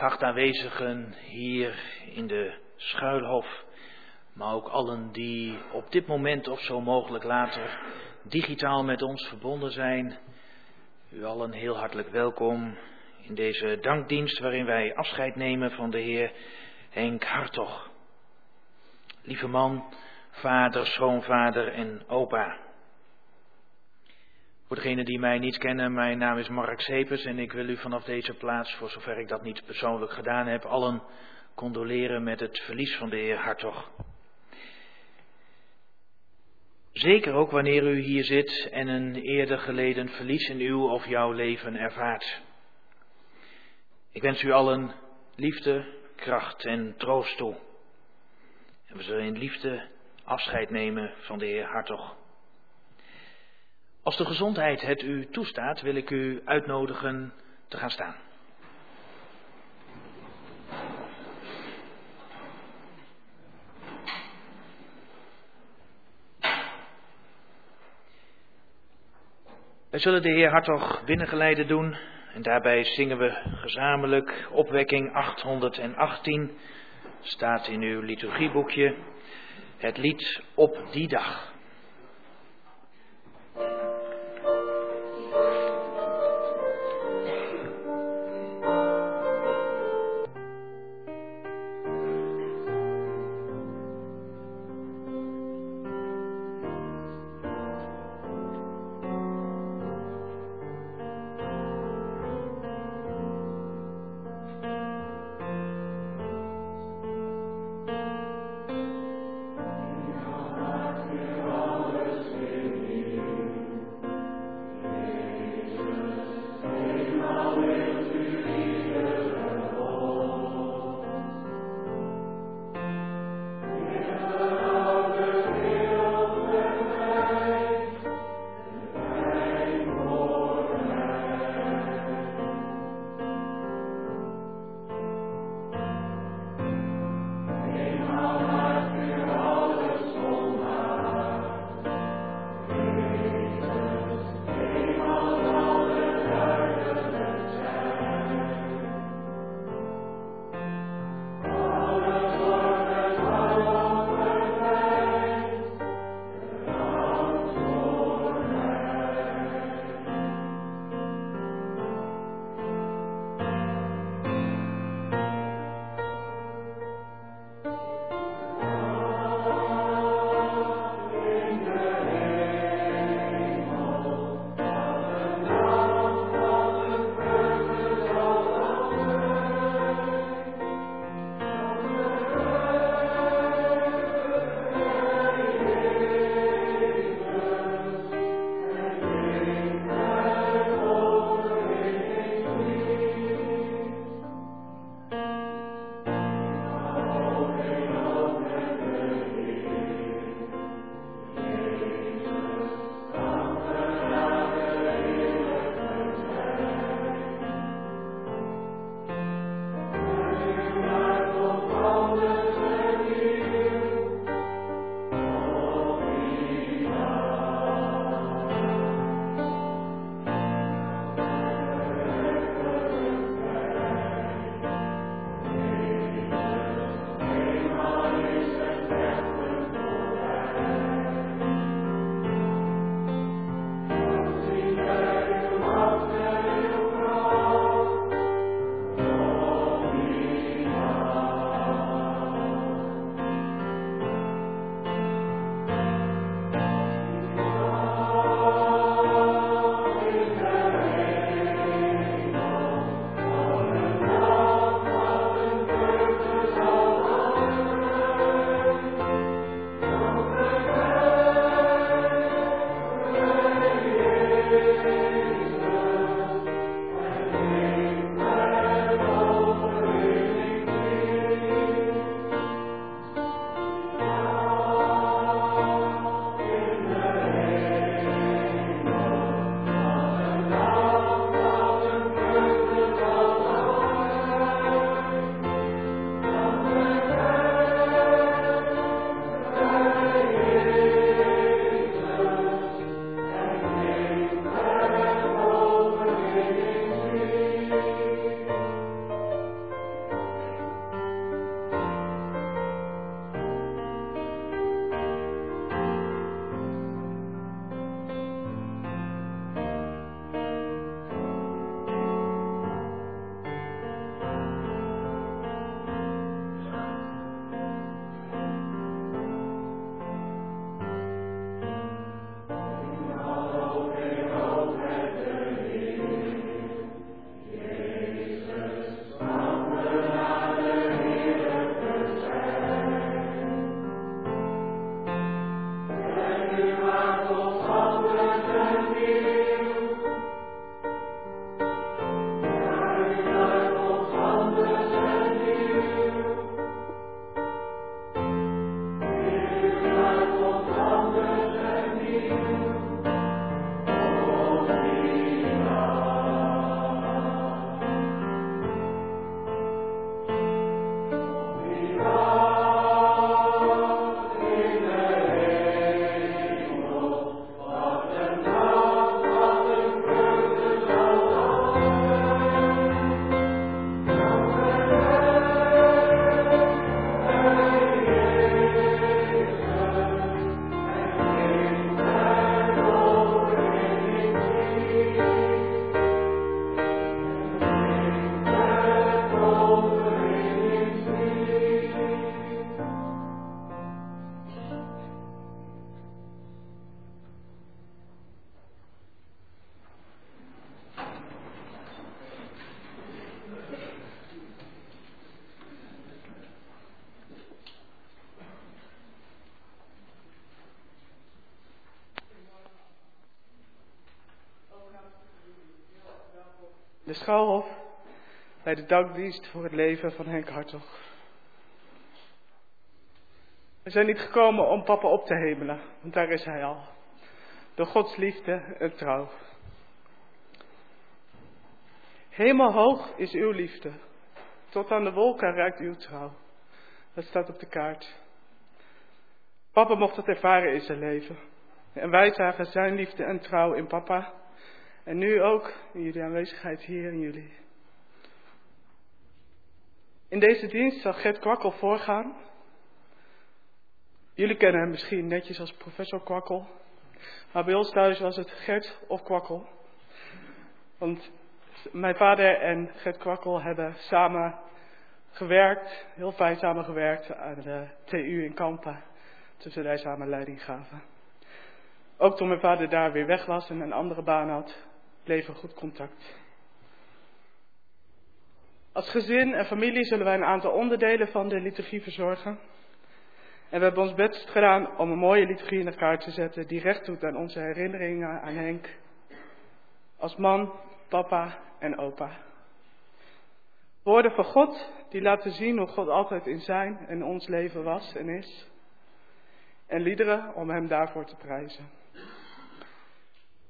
Geachte aanwezigen hier in de schuilhof, maar ook allen die op dit moment of zo mogelijk later digitaal met ons verbonden zijn. U allen heel hartelijk welkom in deze dankdienst waarin wij afscheid nemen van de heer Henk Hartog. Lieve man, vader, schoonvader en opa. Voor degenen die mij niet kennen, mijn naam is Mark Sepers en ik wil u vanaf deze plaats, voor zover ik dat niet persoonlijk gedaan heb, allen condoleren met het verlies van de heer Hartog. Zeker ook wanneer u hier zit en een eerder geleden verlies in uw of jouw leven ervaart. Ik wens u allen liefde, kracht en troost toe. En we zullen in liefde afscheid nemen van de heer Hartog. Als de gezondheid het u toestaat, wil ik u uitnodigen te gaan staan. Wij zullen de Heer Hartog binnengeleiden doen en daarbij zingen we gezamenlijk opwekking 818, staat in uw liturgieboekje, het lied op die dag. Schouwhof bij de dankdienst voor het leven van Henk Hartog. We zijn niet gekomen om papa op te hemelen, want daar is hij al. Door Gods liefde en trouw. Hemelhoog is uw liefde. Tot aan de wolken ruikt uw trouw. Dat staat op de kaart. Papa mocht dat ervaren in zijn leven. En wij zagen zijn liefde en trouw in papa. En nu ook in jullie aanwezigheid hier in jullie. In deze dienst zal Gert Kwakkel voorgaan. Jullie kennen hem misschien netjes als professor Kwakkel. Maar bij ons thuis was het Gert of Kwakkel. Want mijn vader en Gert Kwakkel hebben samen gewerkt, heel fijn samengewerkt aan de TU in Kampen. Tussen wij samen leiding gaven. Ook toen mijn vader daar weer weg was en een andere baan had, er goed contact. Als gezin en familie zullen wij een aantal onderdelen van de liturgie verzorgen. En we hebben ons best gedaan om een mooie liturgie in elkaar te zetten die recht doet aan onze herinneringen aan Henk. Als man, papa en opa. Woorden van God die laten zien hoe God altijd in zijn en ons leven was en is. En liederen om Hem daarvoor te prijzen.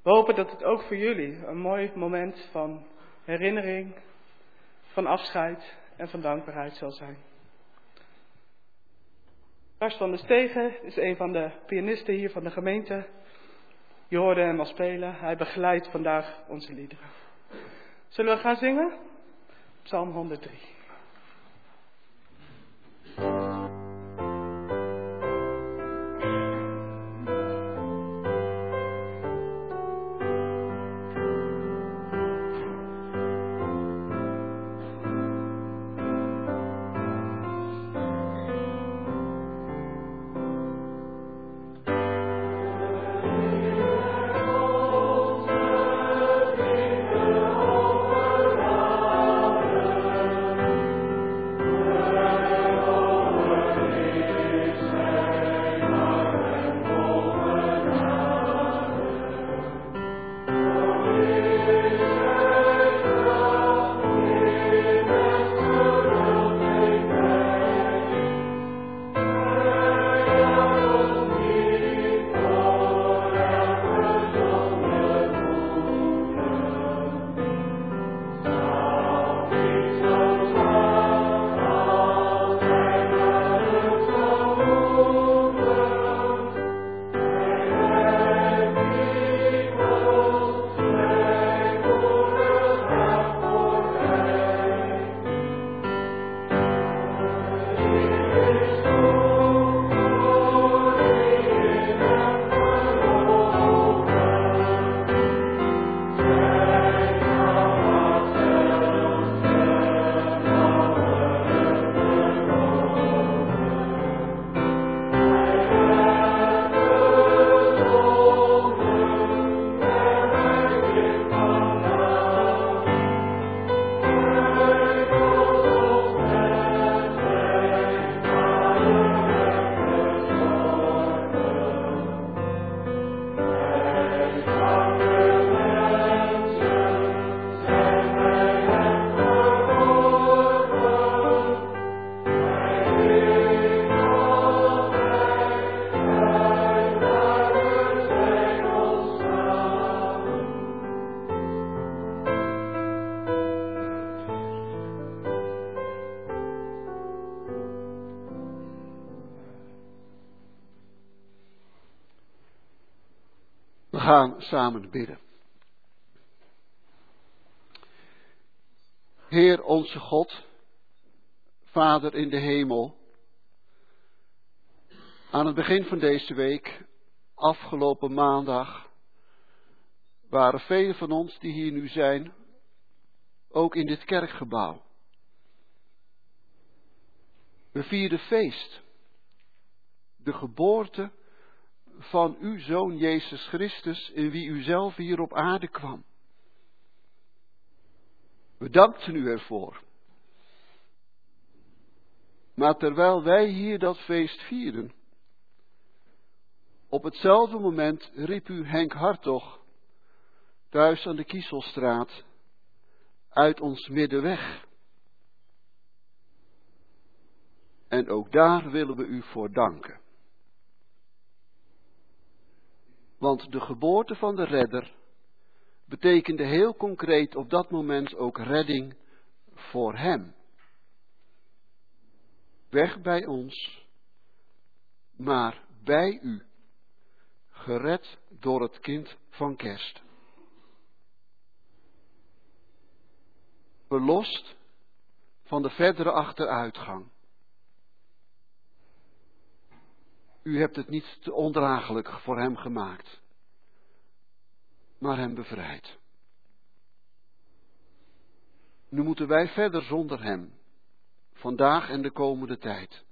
We hopen dat het ook voor jullie een mooi moment van herinnering, van afscheid en van dankbaarheid zal zijn. Lars van der Stegen is een van de pianisten hier van de gemeente. Je hoorde hem al spelen. Hij begeleidt vandaag onze liederen. Zullen we gaan zingen? Psalm 103. Samen bidden. Heer onze God, Vader in de hemel, aan het begin van deze week, afgelopen maandag, waren velen van ons die hier nu zijn, ook in dit kerkgebouw. We vierden feest, de geboorte van uw Zoon Jezus Christus, in wie u zelf hier op aarde kwam. We dankten u ervoor. Maar terwijl wij hier dat feest vieren, op hetzelfde moment riep u Henk Hartog, thuis aan de Kieselstraat, uit ons midden weg. En ook daar willen we u voor danken. Want de geboorte van de redder betekende heel concreet op dat moment ook redding voor hem. Weg bij ons, maar bij u, gered door het kind van kerst. Belost van de verdere achteruitgang. U hebt het niet te ondraaglijk voor hem gemaakt, maar hem bevrijd. Nu moeten wij verder zonder hem, vandaag en de komende tijd.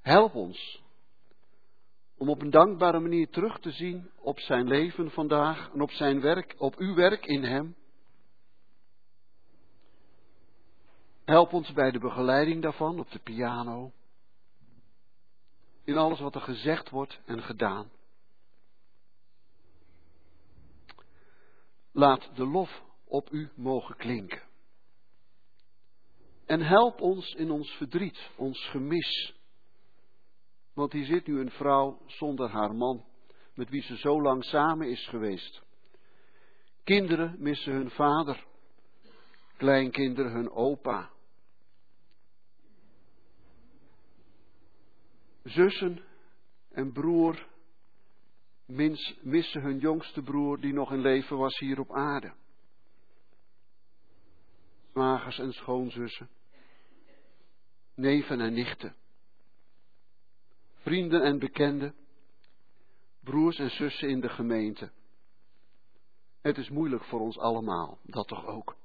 Help ons om op een dankbare manier terug te zien op zijn leven vandaag en op zijn werk, op uw werk in hem. Help ons bij de begeleiding daarvan op de piano in alles wat er gezegd wordt en gedaan. Laat de lof op u mogen klinken. En help ons in ons verdriet, ons gemis. Want hier zit nu een vrouw zonder haar man, met wie ze zo lang samen is geweest. Kinderen missen hun vader, kleinkinderen hun opa. Zussen en broer missen hun jongste broer die nog in leven was hier op aarde. Zwagers en schoonzussen, neven en nichten, vrienden en bekenden, broers en zussen in de gemeente. Het is moeilijk voor ons allemaal, dat toch ook.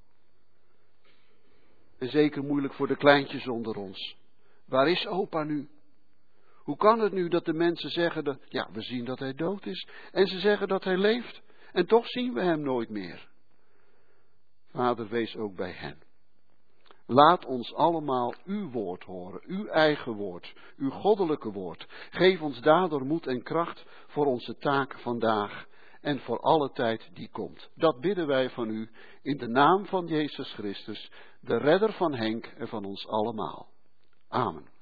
En zeker moeilijk voor de kleintjes onder ons. Waar is opa nu? Hoe kan het nu dat de mensen zeggen dat, ja, we zien dat hij dood is, en ze zeggen dat hij leeft, en toch zien we hem nooit meer? Vader, wees ook bij hen. Laat ons allemaal uw woord horen, uw eigen woord, uw goddelijke woord. Geef ons daardoor moed en kracht voor onze taak vandaag en voor alle tijd die komt. Dat bidden wij van u in de naam van Jezus Christus, de redder van Henk en van ons allemaal. Amen.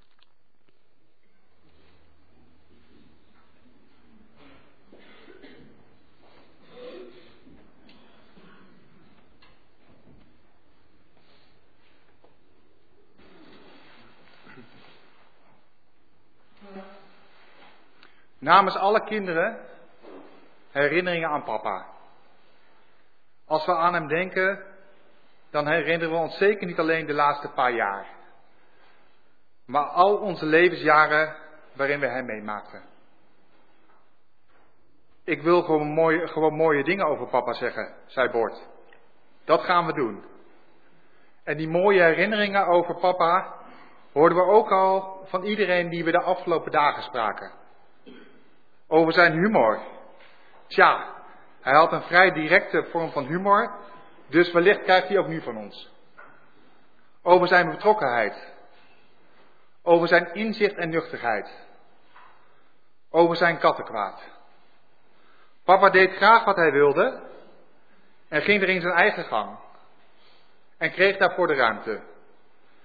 Namens alle kinderen herinneringen aan papa. Als we aan hem denken, dan herinneren we ons zeker niet alleen de laatste paar jaar. Maar al onze levensjaren waarin we hem meemaakten. Ik wil gewoon mooie, gewoon mooie dingen over papa zeggen, zei Bord. Dat gaan we doen. En die mooie herinneringen over papa hoorden we ook al van iedereen die we de afgelopen dagen spraken over zijn humor. Tja, hij had een vrij directe vorm van humor, dus wellicht krijgt hij ook nu van ons. Over zijn betrokkenheid. Over zijn inzicht en nuchterheid. Over zijn kattenkwaad. Papa deed graag wat hij wilde en ging er in zijn eigen gang. En kreeg daarvoor de ruimte.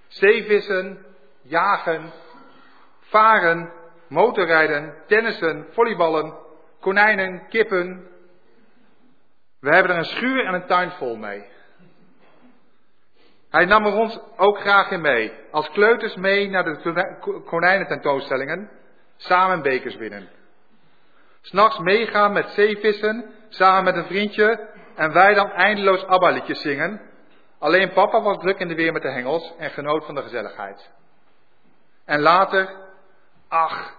Zeevissen, jagen, varen, motorrijden, tennissen, volleyballen, konijnen, kippen. We hebben er een schuur en een tuin vol mee. Hij nam er ons ook graag in mee. Als kleuters mee naar de konijnententoonstellingen. Samen bekers winnen. S'nachts meegaan met zeevissen. Samen met een vriendje. En wij dan eindeloos ABBA-liedjes zingen. Alleen papa was druk in de weer met de hengels en genoot van de gezelligheid. En later, ach,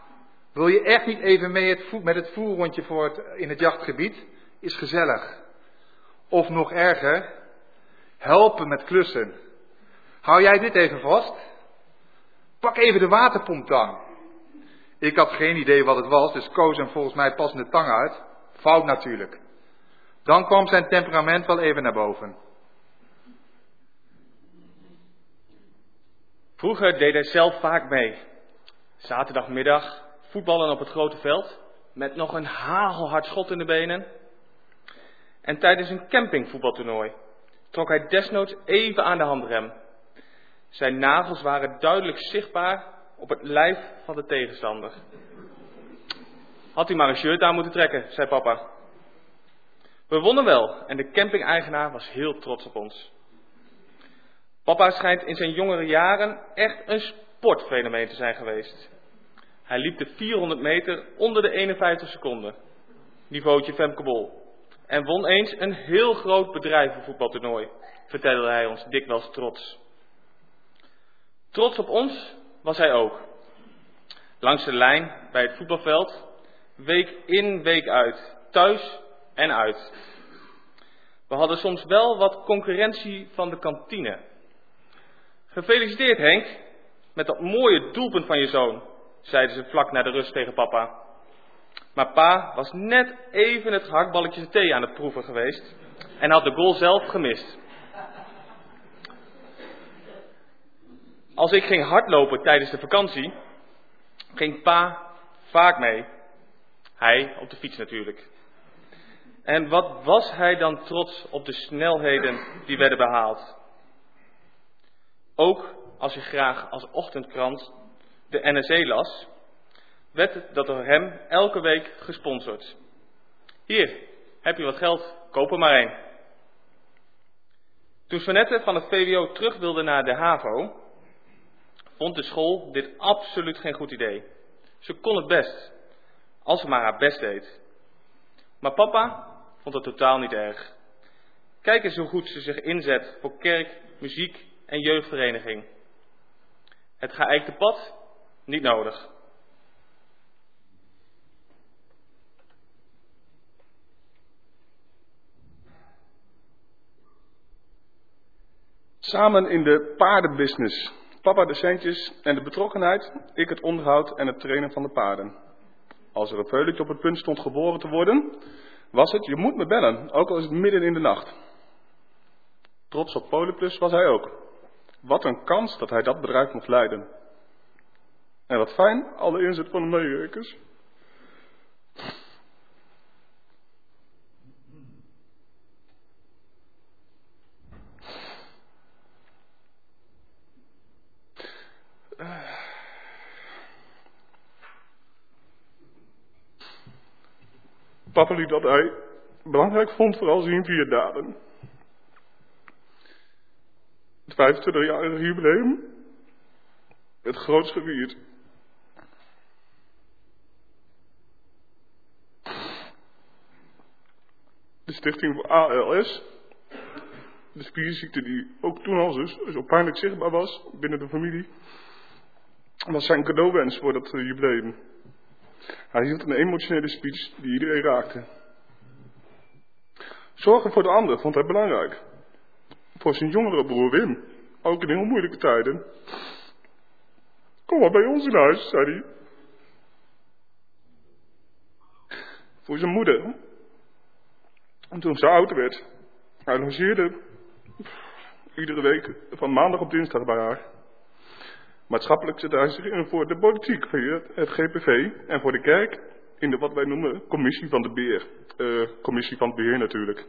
wil je echt niet even mee het met het voerrondje voor het, in het jachtgebied? Is gezellig. Of nog erger, helpen met klussen. Hou jij dit even vast? Pak even de waterpomptang. Ik had geen idee wat het was, dus koos hem volgens mij passende tang uit. Fout natuurlijk. Dan kwam zijn temperament wel even naar boven. Vroeger deed hij zelf vaak mee. Zaterdagmiddag voetballen op het grote veld. Met nog een hagelhard schot in de benen. En tijdens een campingvoetbaltoernooi. trok hij desnoods even aan de handrem. Zijn nagels waren duidelijk zichtbaar op het lijf van de tegenstander. Had hij maar een shirt aan moeten trekken, zei papa. We wonnen wel en de camping-eigenaar was heel trots op ons. Papa schijnt in zijn jongere jaren echt een sportfenomeen te zijn geweest. Hij liep de 400 meter onder de 51 seconden. Niveautje Femke Bol. En won eens een heel groot bedrijvenvoetbaltoernooi, vertelde hij ons dikwijls trots. Trots op ons was hij ook. Langs de lijn bij het voetbalveld, week in, week uit, thuis en uit. We hadden soms wel wat concurrentie van de kantine. Gefeliciteerd Henk, met dat mooie doelpunt van je zoon, zeiden ze vlak na de rust tegen papa. Maar pa was net even het hakballetje thee aan het proeven geweest en had de goal zelf gemist. Als ik ging hardlopen tijdens de vakantie, ging pa vaak mee. Hij op de fiets natuurlijk. En wat was hij dan trots op de snelheden die werden behaald. Ook als je graag als ochtendkrant de NRC las, werd dat door hem elke week gesponsord. Hier, heb je wat geld, koop er maar een. Toen Svanette van het VWO terug wilde naar de HAVO, vond de school dit absoluut geen goed idee. Ze kon het best, als ze maar haar best deed. Maar papa vond het totaal niet erg. Kijk eens hoe goed ze zich inzet voor kerk, muziek en jeugdvereniging. Het geëikte pad? Niet nodig. Samen in de paardenbusiness. Papa de centjes en de betrokkenheid, ik het onderhoud en het trainen van de paarden. Als er een veulentje op het punt stond geboren te worden, was het, je moet me bellen, ook al is het midden in de nacht. Trots op Polyplus was hij ook. Wat een kans dat hij dat bedrijf mocht leiden. En wat fijn, alle inzet van de medewerkers. Papa liet dat hij belangrijk vond vooral zien via daden. Het 25-jarige jubileum het grootst gevierd. De stichting voor ALS, de spierziekte die ook toen al zo, zo pijnlijk zichtbaar was binnen de familie, was zijn cadeauwens voor dat eh, jubileum. Hij hield een emotionele speech die iedereen raakte. Zorgen voor de ander vond hij belangrijk. Voor zijn jongere broer Wim, ook in heel moeilijke tijden. Kom maar bij ons in huis, zei hij. Voor zijn moeder. En toen ze oud werd, hij logeerde iedere week van maandag op dinsdag bij haar. Maatschappelijk zette hij zich in voor de politiek, voor het GPV en voor de kerk in de wat wij noemen commissie van de beheer. Uh, commissie van het beheer natuurlijk.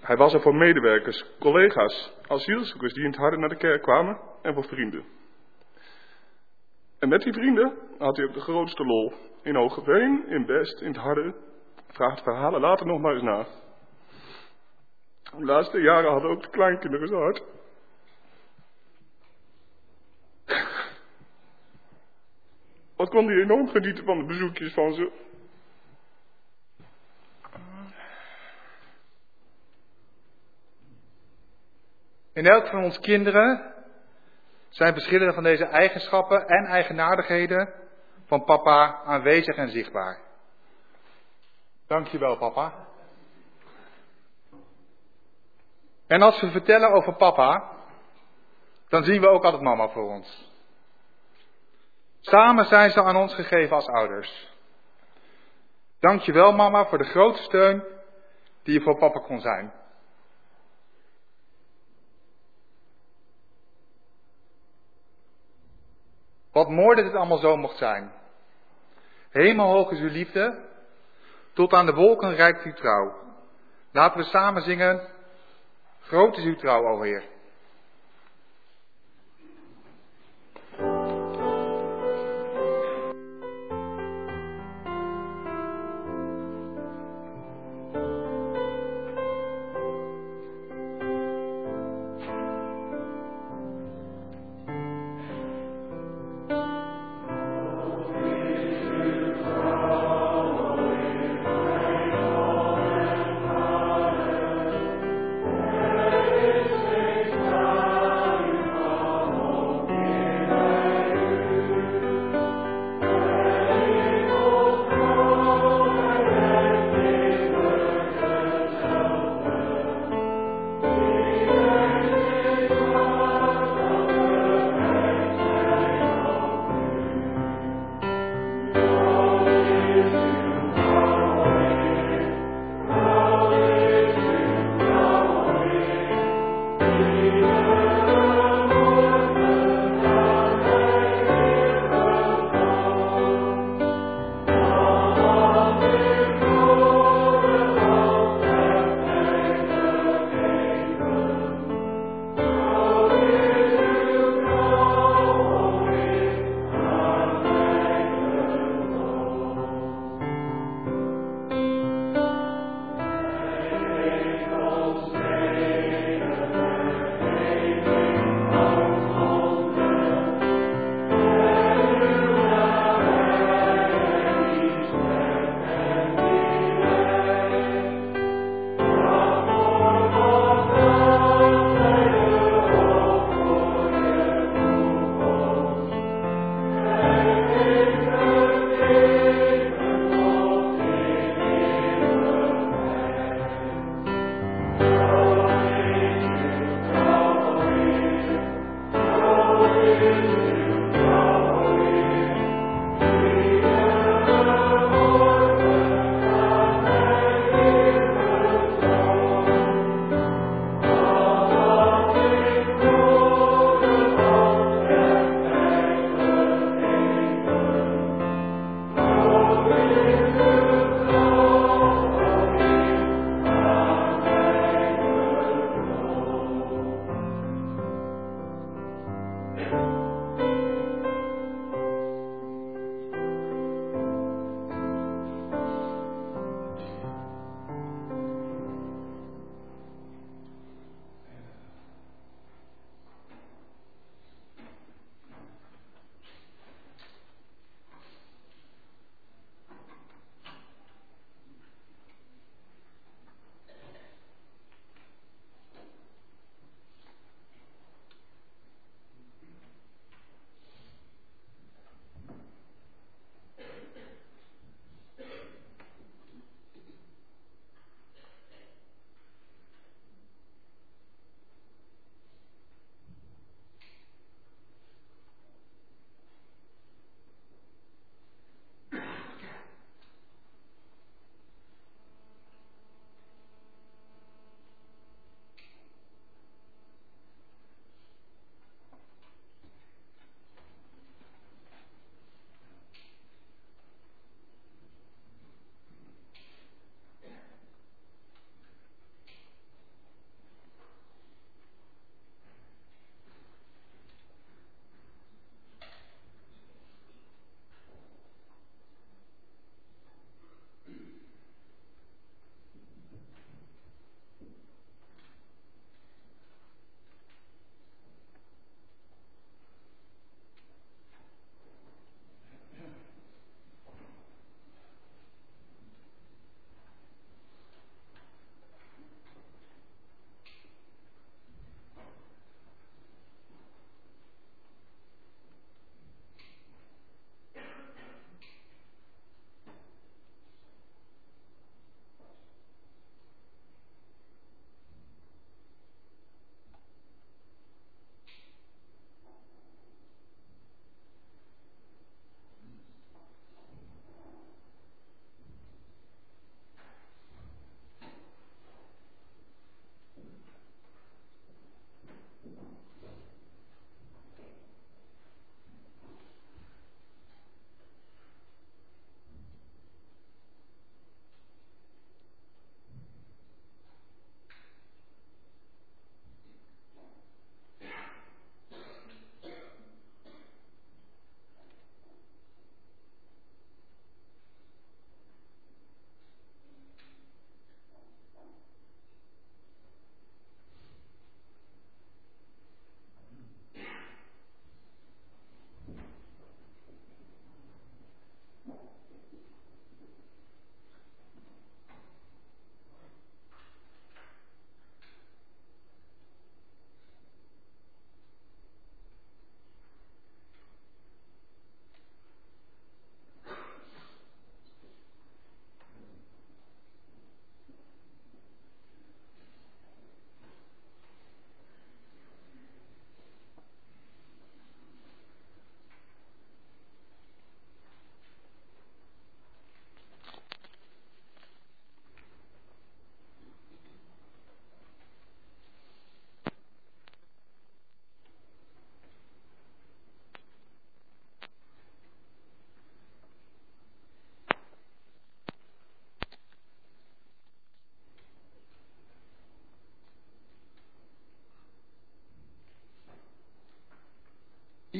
Hij was er voor medewerkers, collega's, asielzoekers die in het harde naar de kerk kwamen en voor vrienden. En met die vrienden had hij ook de grootste lol. In Hogeveen, in Best, in het harde. Vraagt verhalen later nog maar eens na. De laatste jaren hadden ook de kleinkinderen zo hard. Wat kon hij enorm genieten van de bezoekjes van ze. In elk van ons kinderen zijn verschillende van deze eigenschappen en eigenaardigheden van papa aanwezig en zichtbaar. Dankjewel, papa. En als we vertellen over papa, dan zien we ook altijd mama voor ons. Samen zijn ze aan ons gegeven als ouders. Dankjewel, mama, voor de grote steun die je voor papa kon zijn. Wat mooi dat het allemaal zo mocht zijn. Hemelhoog is uw liefde, tot aan de wolken rijkt uw trouw. Laten we samen zingen, Groot is uw trouw, o.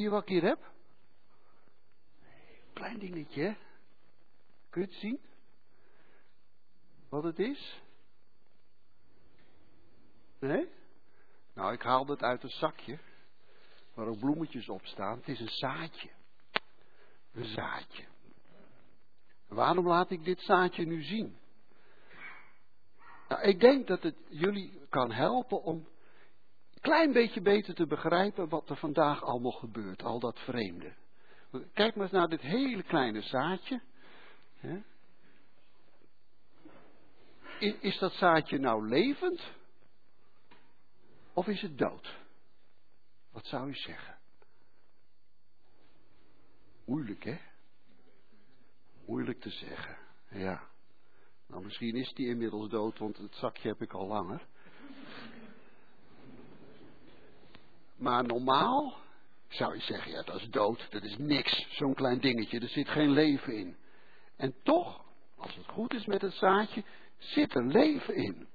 je wat ik hier heb? Klein dingetje? Kun je het zien? Wat het is? Nee? Nou, ik haalde het uit een zakje. Waar ook bloemetjes op staan. Het is een zaadje. Een zaadje. Waarom laat ik dit zaadje nu zien? Nou, ik denk dat het jullie kan helpen om klein beetje beter te begrijpen wat er vandaag allemaal gebeurt, al dat vreemde. Kijk maar eens naar dit hele kleine zaadje. Is dat zaadje nou levend? Of is het dood? Wat zou u zeggen? Moeilijk, hè? Moeilijk te zeggen, ja. Nou, misschien is die inmiddels dood, want het zakje heb ik al langer. Maar normaal zou je zeggen, ja, dat is dood, dat is niks, zo'n klein dingetje, er zit geen leven in. En toch, als het goed is met het zaadje, zit er leven in.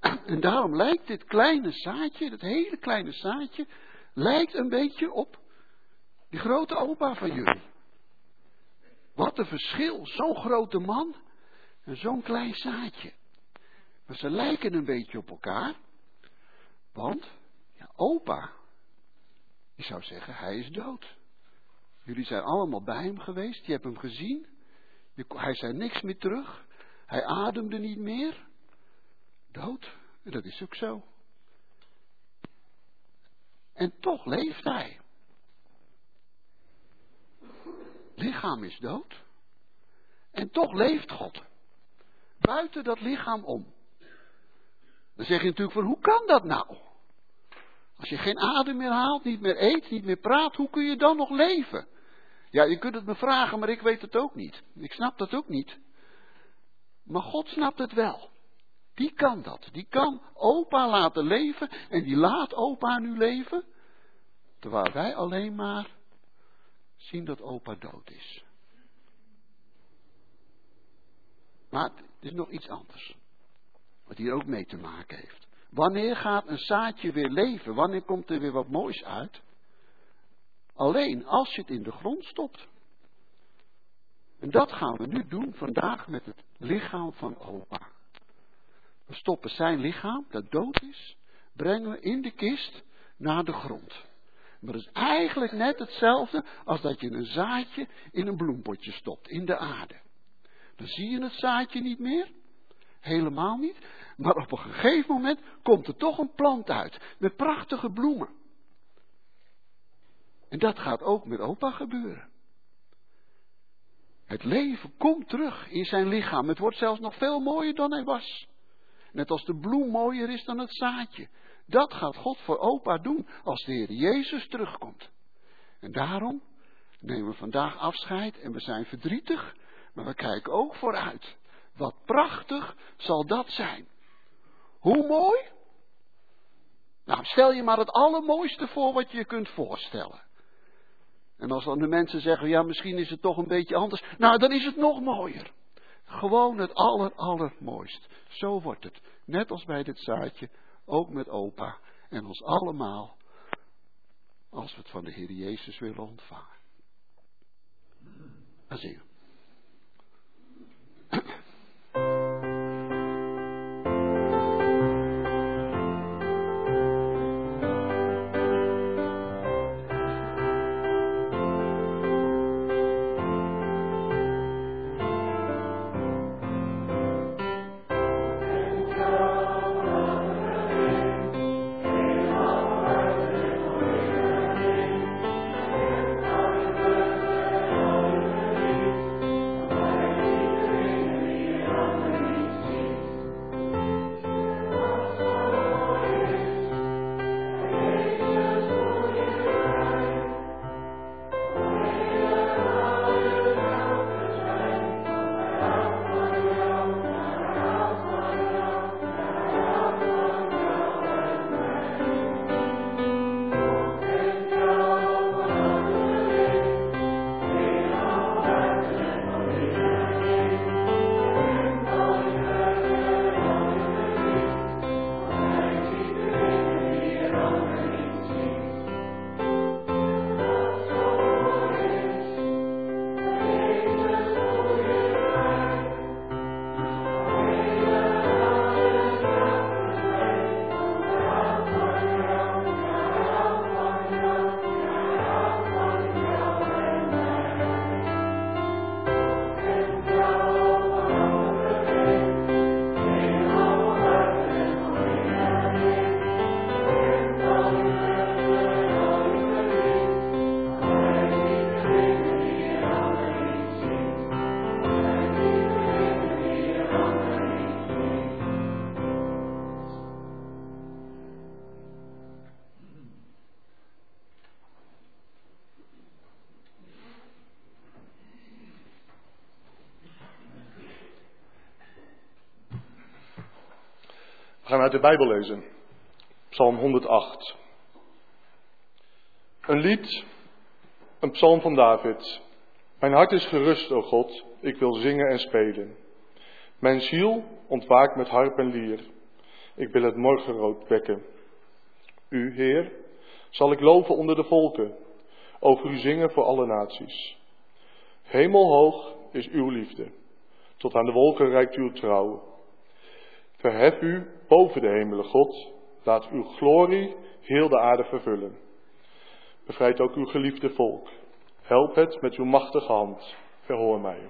En daarom lijkt dit kleine zaadje, dat hele kleine zaadje, lijkt een beetje op die grote opa van jullie. Wat een verschil, zo'n grote man en zo'n klein zaadje. Maar ze lijken een beetje op elkaar, want opa, ik zou zeggen, hij is dood. Jullie zijn allemaal bij hem geweest, je hebt hem gezien, hij zei niks meer terug, hij ademde niet meer, dood. En dat is ook zo. En toch leeft hij. Lichaam is dood. En toch leeft God. Buiten dat lichaam om. Dan zeg je natuurlijk van hoe kan dat nou? Als je geen adem meer haalt, niet meer eet, niet meer praat, hoe kun je dan nog leven? Ja, je kunt het me vragen, maar ik weet het ook niet. Ik snap dat ook niet. Maar God snapt het wel. Die kan dat. Die kan opa laten leven en die laat opa nu leven. Terwijl wij alleen maar zien dat opa dood is. Maar het is nog iets anders. Wat hier ook mee te maken heeft. Wanneer gaat een zaadje weer leven? Wanneer komt er weer wat moois uit? Alleen als je het in de grond stopt. En dat gaan we nu doen vandaag met het lichaam van opa. We stoppen zijn lichaam, dat dood is, brengen we in de kist naar de grond. Maar dat is eigenlijk net hetzelfde als dat je een zaadje in een bloempotje stopt, in de aarde. Dan zie je het zaadje niet meer, helemaal niet, maar op een gegeven moment komt er toch een plant uit, met prachtige bloemen. En dat gaat ook met opa gebeuren. Het leven komt terug in zijn lichaam. Het wordt zelfs nog veel mooier dan hij was. Net als de bloem mooier is dan het zaadje. Dat gaat God voor opa doen als de Heer Jezus terugkomt. En daarom nemen we vandaag afscheid en we zijn verdrietig, maar we kijken ook vooruit. Wat prachtig zal dat zijn. Hoe mooi? Nou, stel je maar het allermooiste voor wat je je kunt voorstellen. En als dan de mensen zeggen, ja, misschien is het toch een beetje anders. Nou, dan is het nog mooier. Gewoon het aller, allermooist. Zo wordt het. Net als bij dit zaadje, ook met opa en ons allemaal, als we het van de Heer Jezus willen ontvangen. Dan zie gaan uit de Bijbel lezen. Psalm 108. Een lied, een psalm van David. Mijn hart is gerust, o God, ik wil zingen en spelen. Mijn ziel ontwaakt met harp en lier. Ik wil het morgenrood wekken. U, Heer, zal ik loven onder de volken, over u zingen voor alle naties. Hemelhoog is uw liefde, tot aan de wolken reikt uw trouw. Verhef u boven de hemelen, God, laat uw glorie heel de aarde vervullen. Bevrijd ook uw geliefde volk, help het met uw machtige hand, verhoor mij.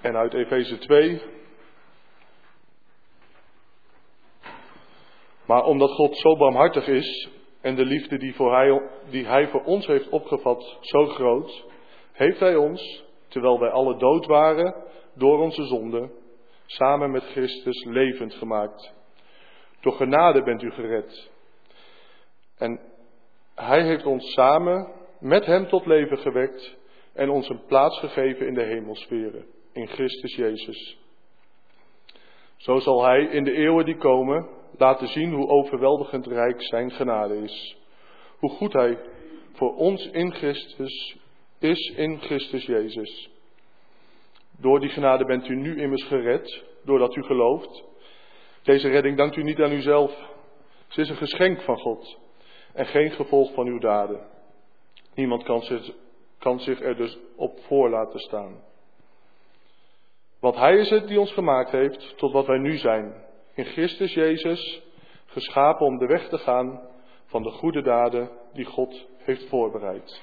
En uit Efeze 2, Maar omdat God zo barmhartig is en de liefde die, voor hij, die Hij voor ons heeft opgevat zo groot, heeft Hij ons, terwijl wij alle dood waren door onze zonde, samen met Christus levend gemaakt. Door genade bent u gered. En Hij heeft ons samen met Hem tot leven gewekt en ons een plaats gegeven in de hemelsferen, in Christus Jezus. Zo zal Hij in de eeuwen die komen laten zien hoe overweldigend rijk Zijn genade is. Hoe goed Hij voor ons in Christus is in Christus Jezus. Door die genade bent u nu immers gered, doordat u gelooft. Deze redding dankt u niet aan uzelf. Ze is een geschenk van God en geen gevolg van uw daden. Niemand kan zich, kan zich er dus op voor laten staan. Want Hij is het die ons gemaakt heeft tot wat wij nu zijn. In Christus Jezus, geschapen om de weg te gaan van de goede daden die God heeft voorbereid.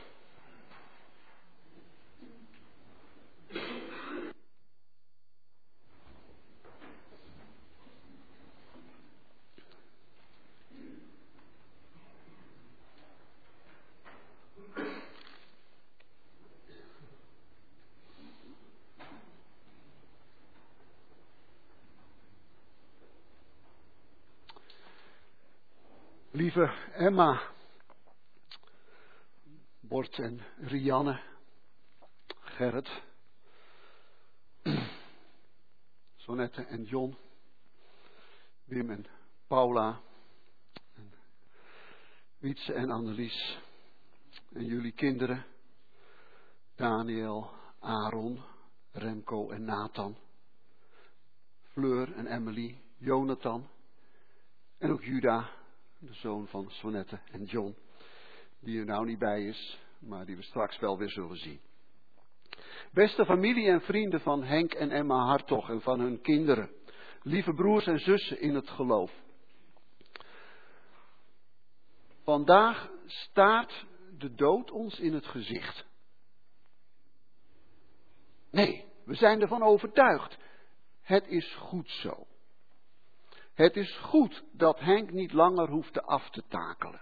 Emma, Bort en Rianne, Gerrit, Sonette en John, Wim en Paula, en Wietse en Annelies, en jullie kinderen, Daniel, Aaron, Remco en Nathan, Fleur en Emily, Jonathan, en ook Juda, de zoon van Sonette en John, die er nou niet bij is, maar die we straks wel weer zullen zien. Beste familie en vrienden van Henk en Emma Hartog en van hun kinderen, lieve broers en zussen in het geloof. Vandaag staart de dood ons in het gezicht. Nee, we zijn ervan overtuigd. Het is goed zo. Het is goed dat Henk niet langer hoeft af te takelen.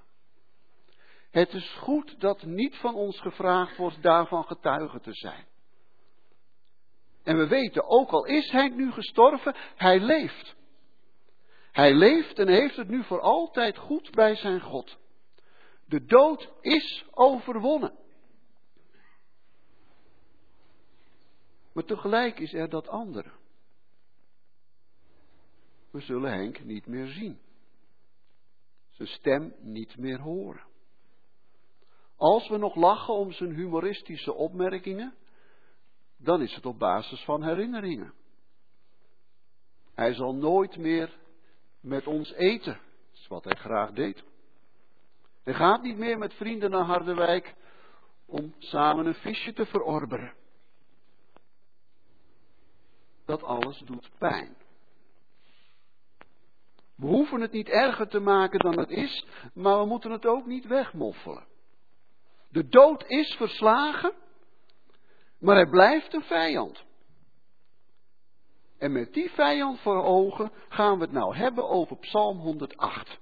Het is goed dat niet van ons gevraagd wordt daarvan getuige te zijn. En we weten, ook al is Henk nu gestorven, hij leeft. Hij leeft en heeft het nu voor altijd goed bij zijn God. De dood is overwonnen. Maar tegelijk is er dat andere we zullen Henk niet meer zien. Zijn stem niet meer horen. Als we nog lachen om zijn humoristische opmerkingen, dan is het op basis van herinneringen. Hij zal nooit meer met ons eten, dat is wat hij graag deed. Hij gaat niet meer met vrienden naar Harderwijk om samen een visje te verorberen. Dat alles doet pijn. We hoeven het niet erger te maken dan het is, maar we moeten het ook niet wegmoffelen. De dood is verslagen, maar hij blijft een vijand. En met die vijand voor ogen gaan we het nou hebben over Psalm 108.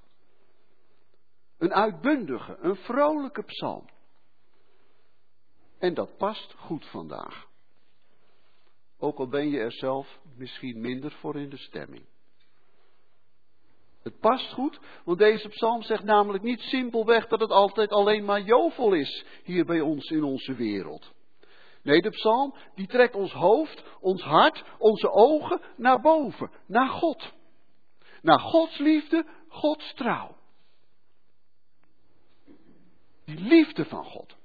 Een uitbundige, een vrolijke psalm. En dat past goed vandaag. Ook al ben je er zelf misschien minder voor in de stemming. Het past goed, want deze psalm zegt namelijk niet simpelweg dat het altijd alleen maar jovel is hier bij ons in onze wereld. Nee, de psalm die trekt ons hoofd, ons hart, onze ogen naar boven, naar God. Naar Gods liefde, Gods trouw. Die liefde van God.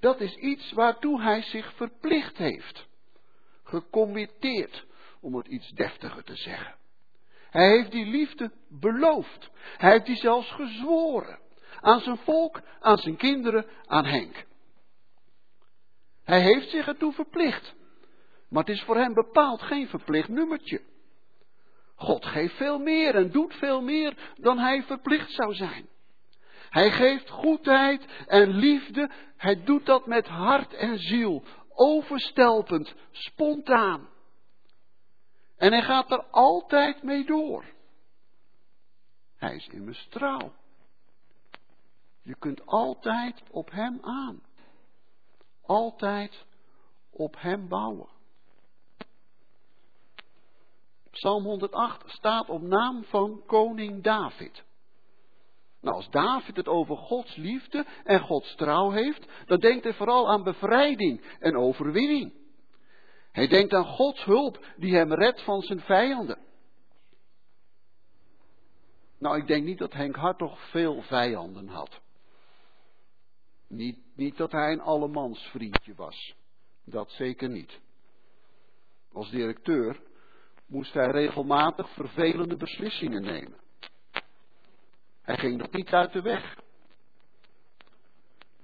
Dat is iets waartoe hij zich verplicht heeft. Gecommitteerd, om het iets deftiger te zeggen. Hij heeft die liefde beloofd. Hij heeft die zelfs gezworen. Aan zijn volk, aan zijn kinderen, aan Henk. Hij heeft zich ertoe verplicht. Maar het is voor hem bepaald geen verplicht nummertje. God geeft veel meer en doet veel meer dan hij verplicht zou zijn. Hij geeft goedheid en liefde. Hij doet dat met hart en ziel. Overstelpend, spontaan. En hij gaat er altijd mee door. Hij is immers trouw. Je kunt altijd op hem aan. Altijd op hem bouwen. Psalm 108 staat op naam van koning David. Nou, als David het over Gods liefde en Gods trouw heeft, dan denkt hij vooral aan bevrijding en overwinning. Hij denkt aan Gods hulp die hem redt van zijn vijanden. Nou, ik denk niet dat Henk Hartog veel vijanden had. Niet, niet dat hij een allemansvriendje was. Dat zeker niet. Als directeur moest hij regelmatig vervelende beslissingen nemen. Hij ging nog niet uit de weg.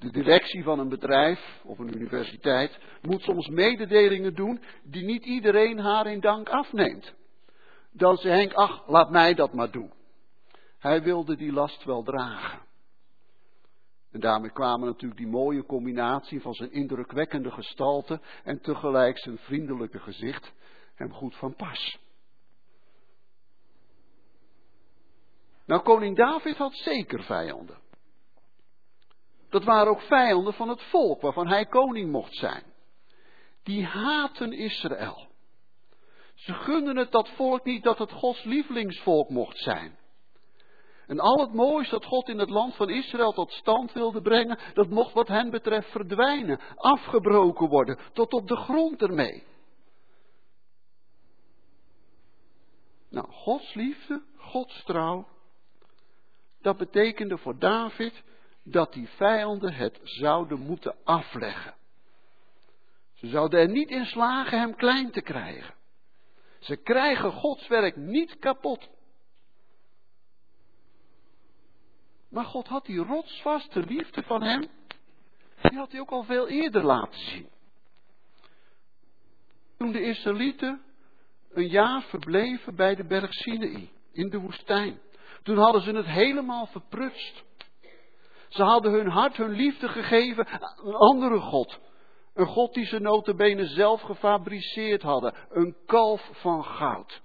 De directie van een bedrijf of een universiteit moet soms mededelingen doen die niet iedereen haar in dank afneemt. Dan zei Henk, ach, laat mij dat maar doen. Hij wilde die last wel dragen. En daarmee kwamen natuurlijk die mooie combinatie van zijn indrukwekkende gestalte en tegelijk zijn vriendelijke gezicht hem goed van pas. Nou, koning David had zeker vijanden. Dat waren ook vijanden van het volk waarvan hij koning mocht zijn. Die haten Israël. Ze gunden het dat volk niet dat het Gods lievelingsvolk mocht zijn. En al het moois dat God in het land van Israël tot stand wilde brengen, dat mocht wat hen betreft verdwijnen, afgebroken worden, tot op de grond ermee. Nou, Gods liefde, Gods trouw, dat betekende voor David dat die vijanden het zouden moeten afleggen. Ze zouden er niet in slagen hem klein te krijgen. Ze krijgen Gods werk niet kapot. Maar God had die rotsvaste liefde van hem, die had hij ook al veel eerder laten zien. Toen de Israëlieten een jaar verbleven bij de berg Sinai, in de woestijn. Toen hadden ze het helemaal verprutst. Ze hadden hun hart, hun liefde gegeven aan een andere God. Een God die ze notabene zelf gefabriceerd hadden. Een kalf van goud.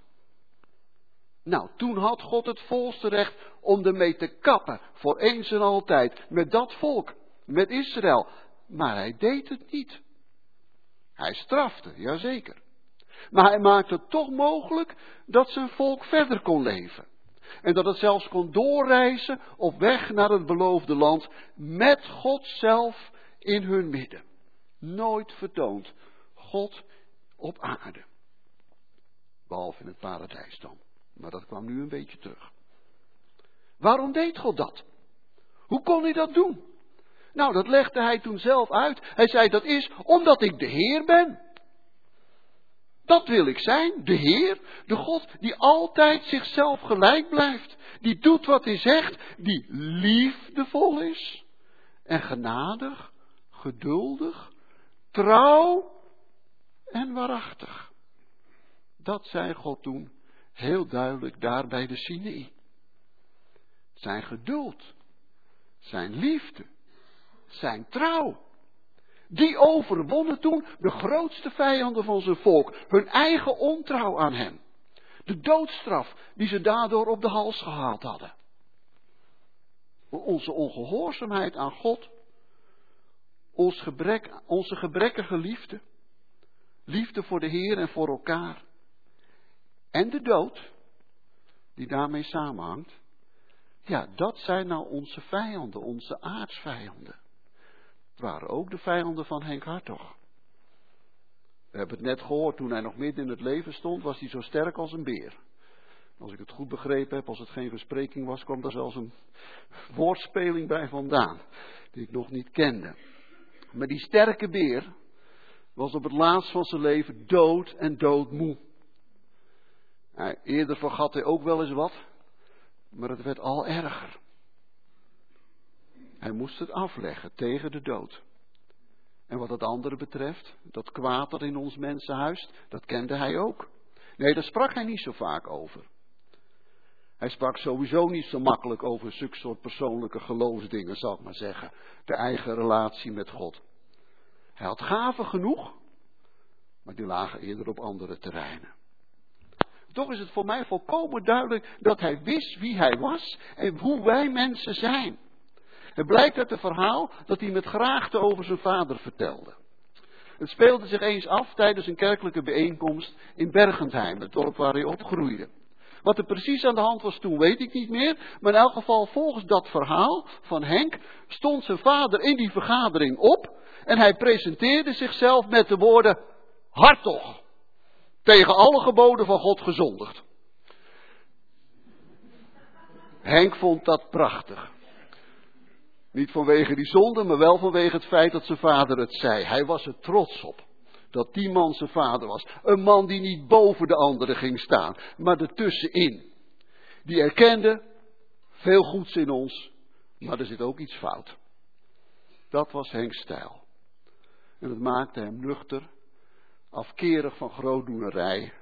Nou, toen had God het volste recht om ermee te kappen. Voor eens en altijd. Met dat volk. Met Israël. Maar hij deed het niet. Hij strafte, jazeker. Maar hij maakte het toch mogelijk dat zijn volk verder kon leven. En dat het zelfs kon doorreizen op weg naar het beloofde land met God zelf in hun midden. Nooit vertoond. God op aarde. Behalve in het paradijs dan. Maar dat kwam nu een beetje terug. Waarom deed God dat? Hoe kon hij dat doen? Nou, dat legde hij toen zelf uit. Hij zei dat is omdat ik de Heer ben. Dat wil ik zijn, de Heer, de God die altijd zichzelf gelijk blijft, die doet wat hij zegt, die liefdevol is en genadig, geduldig, trouw en waarachtig. Dat zei God toen heel duidelijk daar bij de Sinai. Zijn geduld, zijn liefde, zijn trouw. Die overwonnen toen de grootste vijanden van zijn volk, hun eigen ontrouw aan hem. De doodstraf die ze daardoor op de hals gehaald hadden. Onze ongehoorzaamheid aan God, ons gebrek, onze gebrekkige liefde, liefde voor de Heer en voor elkaar, en de dood, die daarmee samenhangt, ja, dat zijn nou onze vijanden, onze aardsvijanden. Het waren ook de vijanden van Henk Hartog. We hebben het net gehoord, toen hij nog midden in het leven stond, was hij zo sterk als een beer. Als ik het goed begrepen heb, als het geen verspreking was, kwam daar zelfs een woordspeling bij vandaan, die ik nog niet kende. Maar die sterke beer was op het laatst van zijn leven dood en doodmoe. eerder vergat hij ook wel eens wat, maar het werd al erger. Hij moest het afleggen tegen de dood. En wat het andere betreft, dat kwaad dat in ons mensen huist, dat kende hij ook. Nee, daar sprak hij niet zo vaak over. Hij sprak sowieso niet zo makkelijk over zulke soort persoonlijke geloofsdingen, zal ik maar zeggen. De eigen relatie met God. Hij had gaven genoeg, maar die lagen eerder op andere terreinen. Toch is het voor mij volkomen duidelijk dat hij wist wie hij was en hoe wij mensen zijn. Het blijkt uit het verhaal dat hij met graagte over zijn vader vertelde. Het speelde zich eens af tijdens een kerkelijke bijeenkomst in Bergentheim, het dorp waar hij opgroeide. Wat er precies aan de hand was toen weet ik niet meer, maar in elk geval volgens dat verhaal van Henk stond zijn vader in die vergadering op en hij presenteerde zichzelf met de woorden Hartog, tegen alle geboden van God gezondigd. Henk vond dat prachtig. Niet vanwege die zonde, maar wel vanwege het feit dat zijn vader het zei. Hij was er trots op. Dat die man zijn vader was. Een man die niet boven de anderen ging staan, maar ertussenin. Die erkende, veel goeds in ons, maar er zit ook iets fout. Dat was Henk's stijl. En het maakte hem nuchter, afkerig van grootdoenerij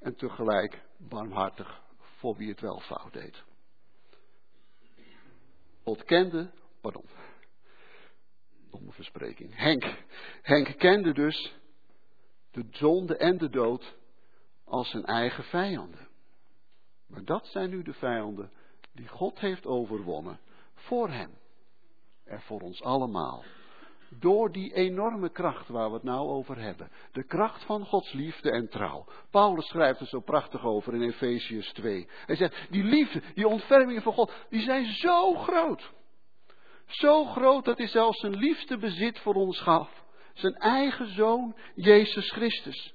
en tegelijk barmhartig voor wie het wel fout deed. God kende, pardon, domme verspreking, Henk. Henk kende dus de zonde en de dood als zijn eigen vijanden. Maar dat zijn nu de vijanden die God heeft overwonnen voor hem en voor ons allemaal. Door die enorme kracht waar we het nou over hebben. De kracht van Gods liefde en trouw. Paulus schrijft er zo prachtig over in Efesius 2. Hij zegt, die liefde, die ontfermingen van God, die zijn zo groot. Zo groot dat hij zelfs zijn liefste bezit voor ons gaf. Zijn eigen zoon, Jezus Christus.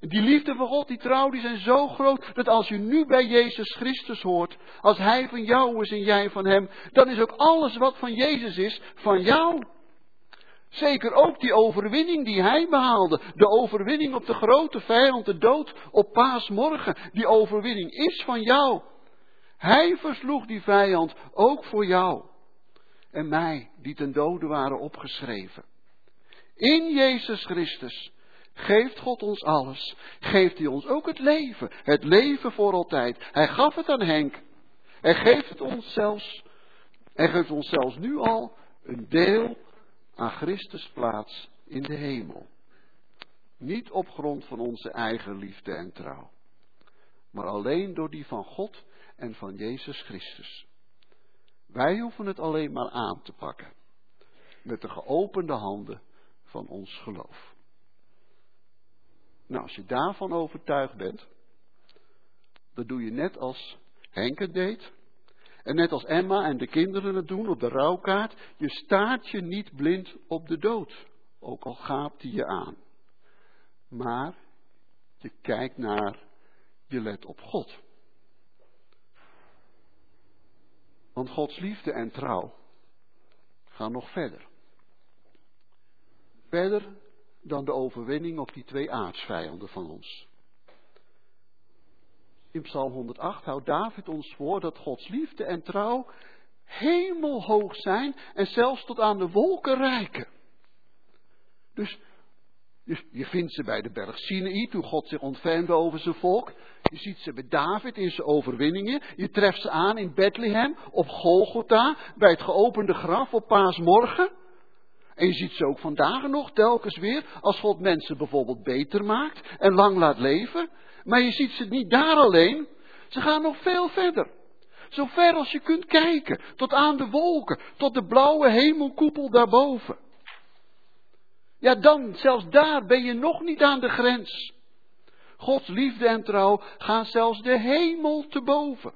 Die liefde van God, die trouw, die zijn zo groot dat als je nu bij Jezus Christus hoort, als Hij van jou is en jij van Hem, dan is ook alles wat van Jezus is, van jou. Zeker ook die overwinning die hij behaalde. De overwinning op de grote vijand, de dood op paasmorgen. Die overwinning is van jou. Hij versloeg die vijand ook voor jou. En mij, die ten dode waren opgeschreven. In Jezus Christus geeft God ons alles. Geeft hij ons ook het leven. Het leven voor altijd. Hij gaf het aan Henk. En geeft het ons zelfs. En geeft ons zelfs nu al een deel aan Christus plaats in de hemel. Niet op grond van onze eigen liefde en trouw, maar alleen door die van God en van Jezus Christus. Wij hoeven het alleen maar aan te pakken, met de geopende handen van ons geloof. Nou, als je daarvan overtuigd bent, dan doe je net als Henk het deed, en net als Emma en de kinderen het doen op de rouwkaart, je staat je niet blind op de dood, ook al gaapt hij je aan. Maar je kijkt naar, je let op God. Want Gods liefde en trouw gaan nog verder. Verder dan de overwinning op die twee aardsvijanden van ons. In Psalm 108 houdt David ons voor dat Gods liefde en trouw hemelhoog zijn en zelfs tot aan de wolken reiken. Dus je, je vindt ze bij de berg Sinaï, toen God zich ontfermde over zijn volk. Je ziet ze bij David in zijn overwinningen. Je treft ze aan in Bethlehem, op Golgotha, bij het geopende graf op paasmorgen. En je ziet ze ook vandaag nog telkens weer, als God mensen bijvoorbeeld beter maakt en lang laat leven. Maar je ziet ze niet daar alleen. Ze gaan nog veel verder. Zo ver als je kunt kijken. Tot aan de wolken. Tot de blauwe hemelkoepel daarboven. Ja, dan, zelfs daar ben je nog niet aan de grens. Gods liefde en trouw gaan zelfs de hemel te boven.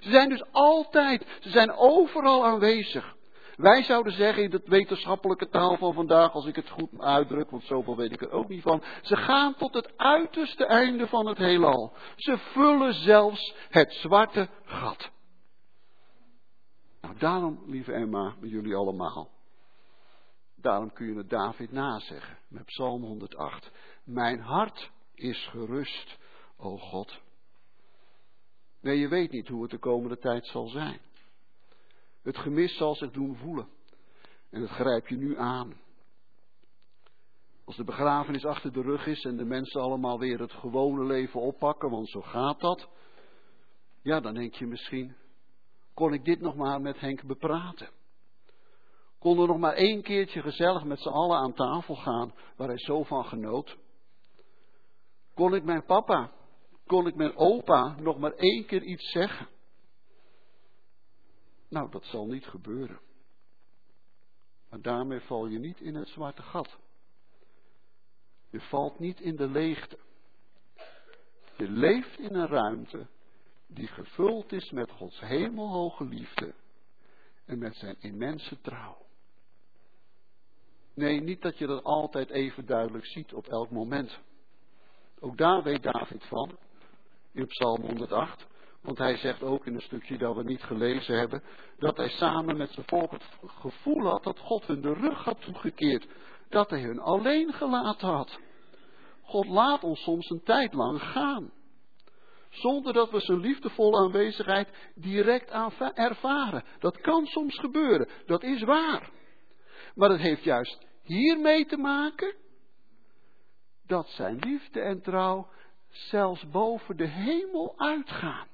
Ze zijn dus altijd, ze zijn overal aanwezig. Wij zouden zeggen in de wetenschappelijke taal van vandaag, als ik het goed uitdruk, want zoveel weet ik er ook niet van. Ze gaan tot het uiterste einde van het heelal. Ze vullen zelfs het zwarte gat. Nou, daarom, lieve Emma, met jullie allemaal. Daarom kun je het David nazeggen met Psalm 108. Mijn hart is gerust, o God. Nee, je weet niet hoe het de komende tijd zal zijn. Het gemis zal zich doen voelen. En dat grijp je nu aan. Als de begrafenis achter de rug is en de mensen allemaal weer het gewone leven oppakken, want zo gaat dat. Ja, dan denk je misschien, kon ik dit nog maar met Henk bepraten? Kon er nog maar één keertje gezellig met z'n allen aan tafel gaan, waar hij zo van genoot? Kon ik mijn papa, kon ik mijn opa nog maar één keer iets zeggen? Nou, dat zal niet gebeuren. Maar daarmee val je niet in het zwarte gat. Je valt niet in de leegte. Je leeft in een ruimte die gevuld is met Gods hemelhoge liefde en met zijn immense trouw. Nee, niet dat je dat altijd even duidelijk ziet op elk moment. Ook daar weet David van, in Psalm 108. Want hij zegt ook in een stukje dat we niet gelezen hebben, dat hij samen met zijn volk het gevoel had dat God hun de rug had toegekeerd. Dat hij hun alleen gelaten had. God laat ons soms een tijd lang gaan. Zonder dat we zijn liefdevolle aanwezigheid direct ervaren. Dat kan soms gebeuren, dat is waar. Maar het heeft juist hiermee te maken dat zijn liefde en trouw zelfs boven de hemel uitgaan.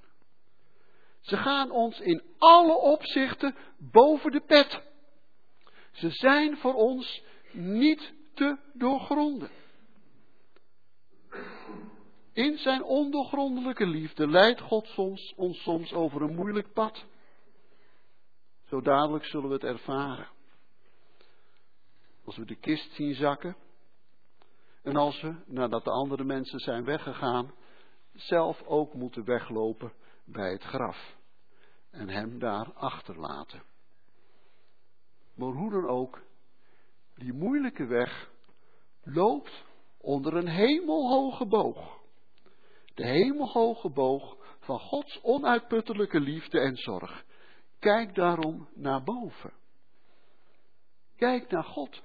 Ze gaan ons in alle opzichten boven de pet. Ze zijn voor ons niet te doorgronden. In zijn ondoorgrondelijke liefde leidt God soms, ons soms over een moeilijk pad. Zo dadelijk zullen we het ervaren. Als we de kist zien zakken. En als we, nadat de andere mensen zijn weggegaan, zelf ook moeten weglopen bij het graf. En hem daar achterlaten. Maar hoe dan ook, die moeilijke weg loopt onder een hemelhoge boog. De hemelhoge boog van Gods onuitputtelijke liefde en zorg. Kijk daarom naar boven. Kijk naar God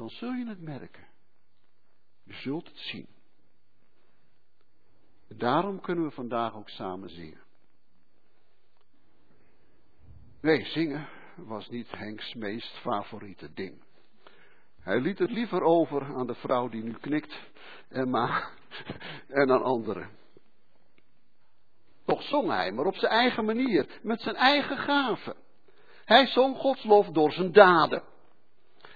dan zul je het merken. Je zult het zien. Daarom kunnen we vandaag ook samen zingen. Nee, zingen was niet Henks meest favoriete ding. Hij liet het liever over aan de vrouw die nu knikt en, ma en aan anderen. Toch zong hij, maar op zijn eigen manier, met zijn eigen gaven. Hij zong Gods lof door zijn daden.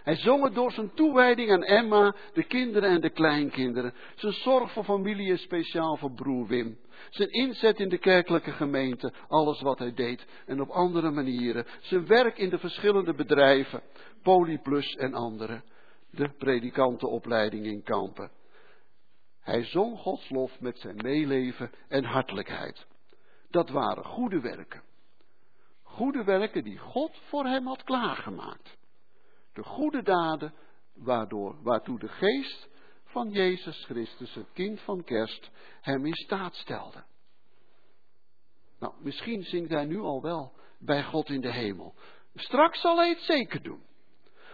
Hij zong het door zijn toewijding aan Emma, de kinderen en de kleinkinderen. Zijn zorg voor familie speciaal voor broer Wim. Zijn inzet in de kerkelijke gemeente, alles wat hij deed en op andere manieren. Zijn werk in de verschillende bedrijven, Polyplus en andere. De predikantenopleiding in Kampen. Hij zong Gods lof met zijn meeleven en hartelijkheid. Dat waren goede werken. Goede werken die God voor hem had klaargemaakt de goede daden waardoor, waartoe de geest van Jezus Christus, het kind van kerst, hem in staat stelde. Nou, misschien zingt hij nu al wel bij God in de hemel. Straks zal hij het zeker doen.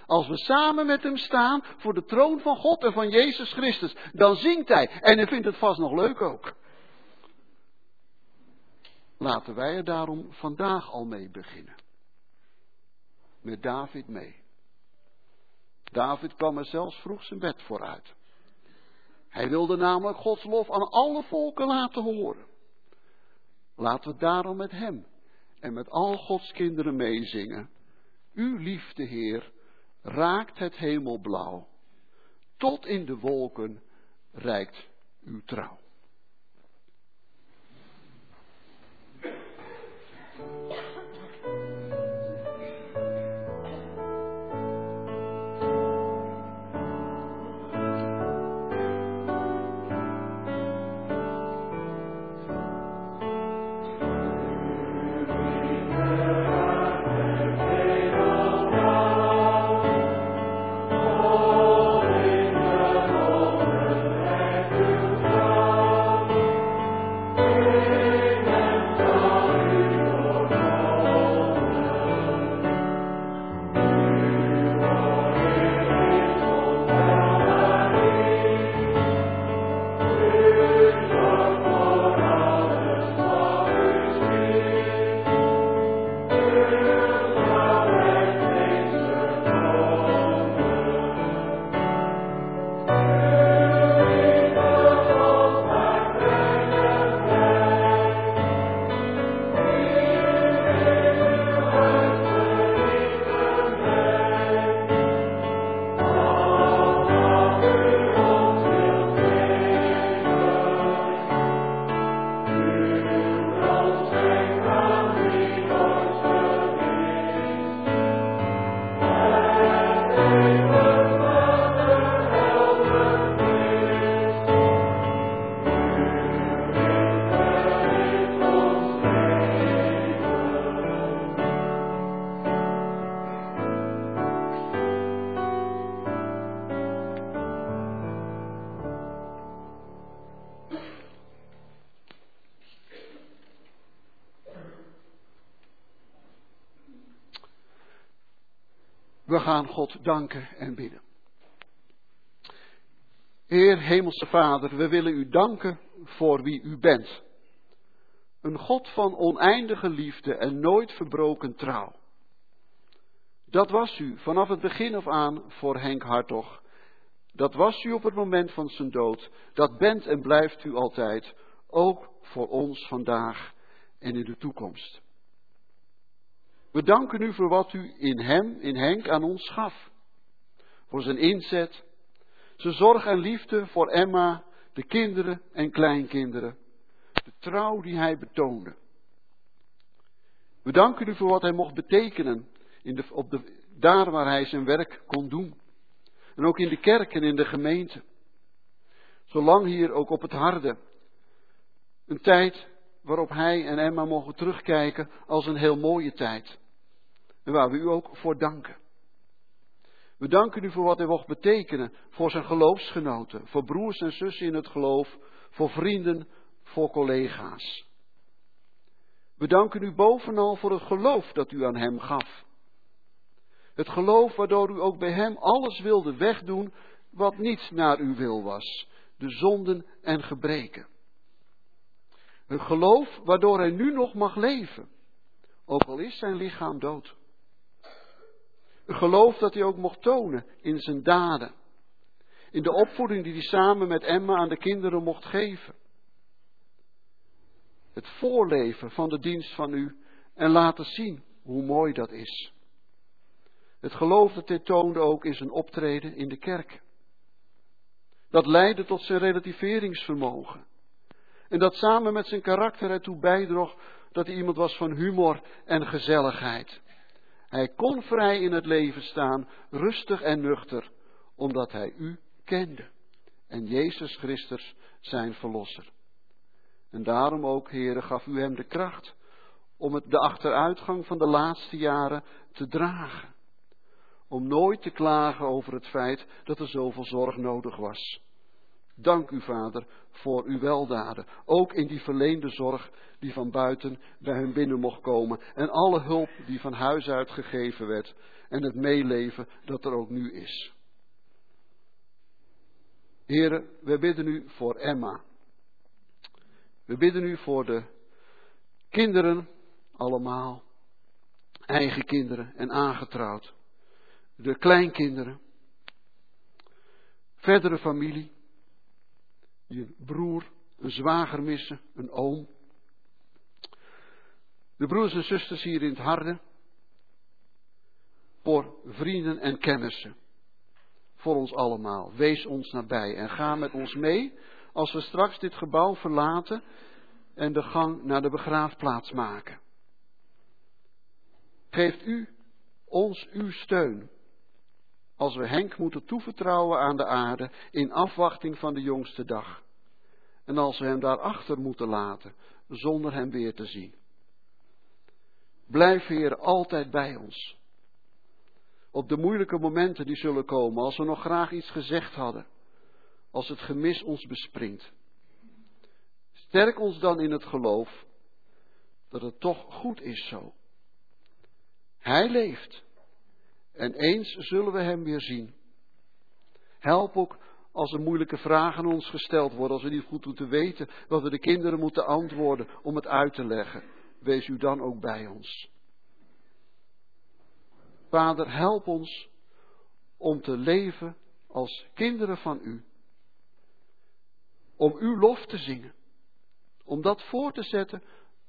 Als we samen met hem staan voor de troon van God en van Jezus Christus, dan zingt hij. En hij vindt het vast nog leuk ook. Laten wij er daarom vandaag al mee beginnen. Met David mee. David kwam er zelfs vroeg zijn bed vooruit. Hij wilde namelijk Gods lof aan alle volken laten horen. Laten we daarom met hem en met al Gods kinderen meezingen. Uw liefde, Heer, raakt het hemelblauw. Tot in de wolken reikt uw trouw. Gaan God danken en bidden. Heer Hemelse Vader, we willen u danken voor wie u bent. Een God van oneindige liefde en nooit verbroken trouw. Dat was u vanaf het begin af aan voor Henk Hartog. Dat was u op het moment van zijn dood. Dat bent en blijft u altijd, ook voor ons vandaag en in de toekomst. We danken u voor wat u in hem, in Henk, aan ons gaf. Voor zijn inzet, zijn zorg en liefde voor Emma, de kinderen en kleinkinderen. De trouw die hij betoonde. We danken u voor wat hij mocht betekenen in de, op de, daar waar hij zijn werk kon doen. En ook in de kerk en in de gemeente. Zolang hier ook op het harde. Een tijd waarop hij en Emma mogen terugkijken als een heel mooie tijd. En waar we u ook voor danken. We danken u voor wat hij mocht betekenen voor zijn geloofsgenoten, voor broers en zussen in het geloof, voor vrienden, voor collega's. We danken u bovenal voor het geloof dat u aan hem gaf. Het geloof waardoor u ook bij hem alles wilde wegdoen wat niet naar uw wil was, de zonden en gebreken. Een geloof waardoor hij nu nog mag leven, ook al is zijn lichaam dood. Een geloof dat hij ook mocht tonen in zijn daden. In de opvoeding die hij samen met Emma aan de kinderen mocht geven. Het voorleven van de dienst van u en laten zien hoe mooi dat is. Het geloof dat hij toonde ook in zijn optreden in de kerk. Dat leidde tot zijn relativeringsvermogen. En dat samen met zijn karakter ertoe bijdroeg dat hij iemand was van humor en gezelligheid. Hij kon vrij in het leven staan, rustig en nuchter, omdat hij u kende. En Jezus Christus zijn verlosser. En daarom ook, heren, gaf u hem de kracht om het, de achteruitgang van de laatste jaren te dragen. Om nooit te klagen over het feit dat er zoveel zorg nodig was. Dank u, Vader, voor uw weldaden. Ook in die verleende zorg die van buiten bij hen binnen mocht komen. En alle hulp die van huis uit gegeven werd. En het meeleven dat er ook nu is. Heren, we bidden u voor Emma. We bidden u voor de kinderen, allemaal. Eigen kinderen en aangetrouwd. De kleinkinderen. Verdere familie een broer, een zwager missen, een oom. De broers en zusters hier in het harde. Voor vrienden en kennissen. Voor ons allemaal. Wees ons nabij en ga met ons mee als we straks dit gebouw verlaten en de gang naar de begraafplaats maken. Geeft u ons uw steun als we Henk moeten toevertrouwen aan de aarde in afwachting van de jongste dag. En als we hem daarachter moeten laten, zonder hem weer te zien. Blijf Heer altijd bij ons. Op de moeilijke momenten die zullen komen, als we nog graag iets gezegd hadden, als het gemis ons bespringt. Sterk ons dan in het geloof dat het toch goed is zo. Hij leeft. En eens zullen we Hem weer zien. Help ook als er moeilijke vragen ons gesteld worden, als we niet goed moeten weten wat we de kinderen moeten antwoorden om het uit te leggen. Wees u dan ook bij ons. Vader, help ons om te leven als kinderen van U. Om Uw lof te zingen. Om dat voor te zetten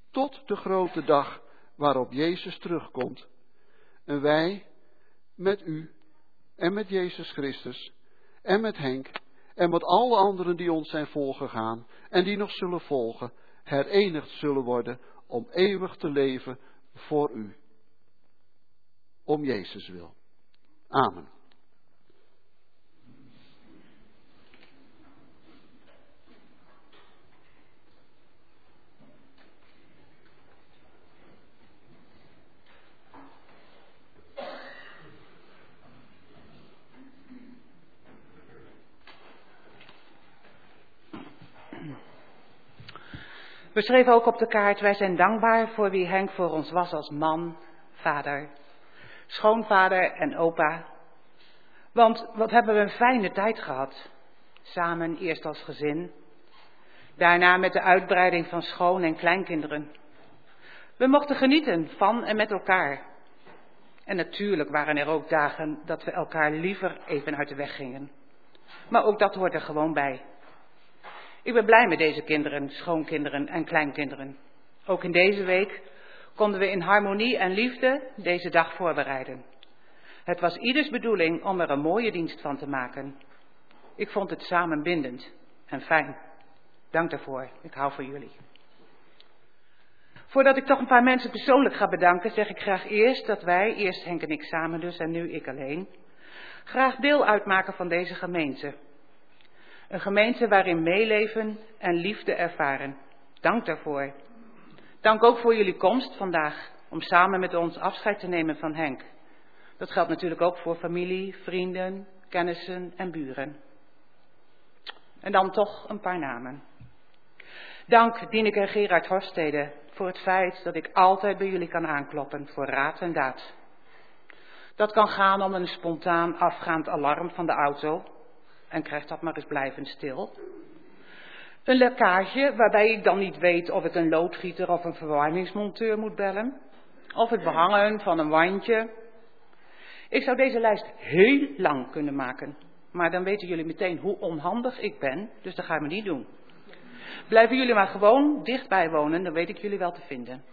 tot de grote dag waarop Jezus terugkomt. En wij met u en met Jezus Christus en met Henk en met alle anderen die ons zijn volgegaan en die nog zullen volgen, herenigd zullen worden om eeuwig te leven voor u. Om Jezus wil. Amen. We schreven ook op de kaart, wij zijn dankbaar voor wie Henk voor ons was als man, vader, schoonvader en opa. Want wat hebben we een fijne tijd gehad. Samen eerst als gezin, daarna met de uitbreiding van schoon- en kleinkinderen. We mochten genieten van en met elkaar. En natuurlijk waren er ook dagen dat we elkaar liever even uit de weg gingen. Maar ook dat hoort er gewoon bij. Ik ben blij met deze kinderen, schoonkinderen en kleinkinderen. Ook in deze week konden we in harmonie en liefde deze dag voorbereiden. Het was ieders bedoeling om er een mooie dienst van te maken. Ik vond het samenbindend en fijn. Dank daarvoor. Ik hou van jullie. Voordat ik toch een paar mensen persoonlijk ga bedanken, zeg ik graag eerst dat wij, eerst Henk en ik samen dus en nu ik alleen, graag deel uitmaken van deze gemeente. Een gemeente waarin meeleven en liefde ervaren. Dank daarvoor. Dank ook voor jullie komst vandaag om samen met ons afscheid te nemen van Henk. Dat geldt natuurlijk ook voor familie, vrienden, kennissen en buren. En dan toch een paar namen. Dank Dieneke en Gerard Horstede voor het feit dat ik altijd bij jullie kan aankloppen voor raad en daad. Dat kan gaan om een spontaan afgaand alarm van de auto en krijgt dat maar eens blijvend stil. Een lekkage waarbij ik dan niet weet of ik een loodgieter of een verwarmingsmonteur moet bellen. Of het behangen van een wandje. Ik zou deze lijst heel lang kunnen maken. Maar dan weten jullie meteen hoe onhandig ik ben, dus dat gaan we niet doen. Blijven jullie maar gewoon dichtbij wonen, dan weet ik jullie wel te vinden.